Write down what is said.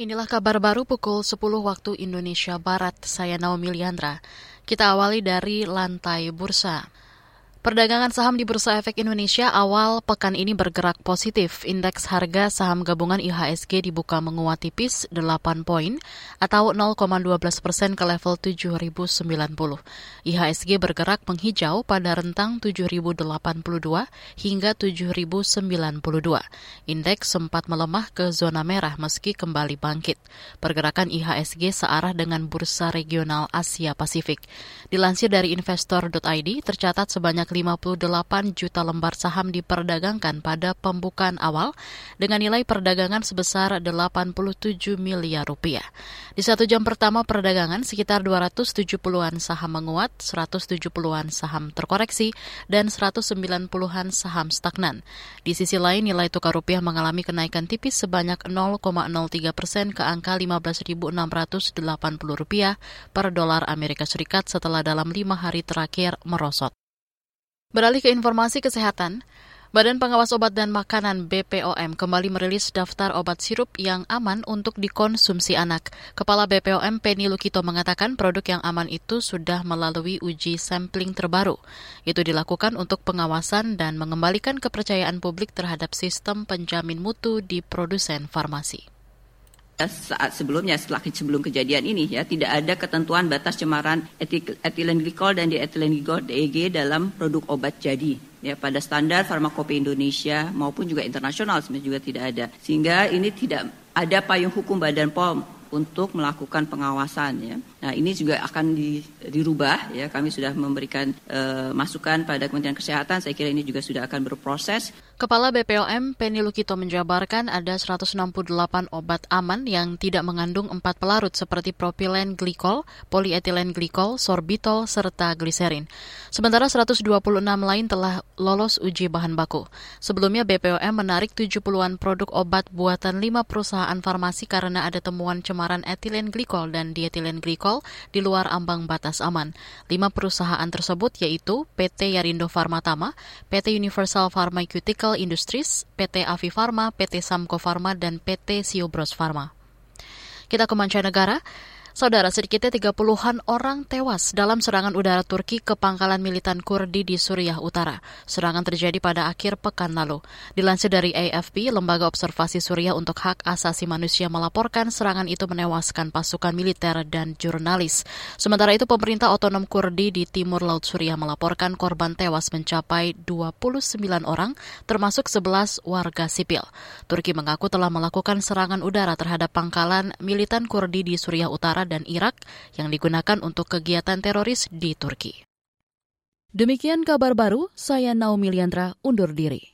Inilah kabar baru pukul 10 waktu Indonesia Barat. Saya Naomi Liandra. Kita awali dari lantai bursa. Perdagangan saham di Bursa Efek Indonesia awal pekan ini bergerak positif. Indeks harga saham gabungan IHSG dibuka menguat tipis 8 poin atau 0,12 persen ke level 7.090. IHSG bergerak menghijau pada rentang 7.082 hingga 7.092. Indeks sempat melemah ke zona merah meski kembali bangkit. Pergerakan IHSG searah dengan bursa regional Asia Pasifik. Dilansir dari investor.id, tercatat sebanyak 58 juta lembar saham diperdagangkan pada pembukaan awal dengan nilai perdagangan sebesar 87 miliar rupiah. Di satu jam pertama perdagangan, sekitar 270-an saham menguat, 170-an saham terkoreksi, dan 190-an saham stagnan. Di sisi lain, nilai tukar rupiah mengalami kenaikan tipis sebanyak 0,03 persen ke angka 15.680 rupiah per dolar Amerika Serikat setelah dalam lima hari terakhir merosot. Beralih ke informasi kesehatan, Badan Pengawas Obat dan Makanan BPOM kembali merilis daftar obat sirup yang aman untuk dikonsumsi anak. Kepala BPOM Penny Lukito mengatakan produk yang aman itu sudah melalui uji sampling terbaru. Itu dilakukan untuk pengawasan dan mengembalikan kepercayaan publik terhadap sistem penjamin mutu di produsen farmasi saat sebelumnya setelah sebelum kejadian ini ya tidak ada ketentuan batas cemaran etilen glikol dan dietilen glikol DEG dalam produk obat jadi ya pada standar farmakope Indonesia maupun juga internasional sebenarnya juga tidak ada sehingga ini tidak ada payung hukum Badan POM untuk melakukan pengawasan ya. Nah, ini juga akan di, dirubah ya. Kami sudah memberikan e, masukan pada Kementerian Kesehatan. Saya kira ini juga sudah akan berproses. Kepala BPOM Penny Lukito menjabarkan ada 168 obat aman yang tidak mengandung empat pelarut seperti propilen glikol, polietilen glikol, sorbitol, serta gliserin. Sementara 126 lain telah lolos uji bahan baku. Sebelumnya BPOM menarik 70-an produk obat buatan lima perusahaan farmasi karena ada temuan cemaran etilen glikol dan dietilen glikol di luar ambang batas aman. Lima perusahaan tersebut yaitu PT Yarindo Farmatama, PT Universal Pharmaceutical Industries, PT Avi Pharma, PT Samko Pharma, dan PT Siobros Pharma. Kita ke mancanegara. Saudara, sedikitnya tiga puluhan orang tewas dalam serangan udara Turki ke pangkalan militan Kurdi di Suriah Utara. Serangan terjadi pada akhir pekan lalu. Dilansir dari AFP, Lembaga Observasi Suriah untuk Hak Asasi Manusia melaporkan serangan itu menewaskan pasukan militer dan jurnalis. Sementara itu, pemerintah otonom Kurdi di timur Laut Suriah melaporkan korban tewas mencapai 29 orang, termasuk 11 warga sipil. Turki mengaku telah melakukan serangan udara terhadap pangkalan militan Kurdi di Suriah Dan Irak yang digunakan untuk kegiatan teroris di Turki. Demikian kabar baru, saya Naomi Liandra undur diri.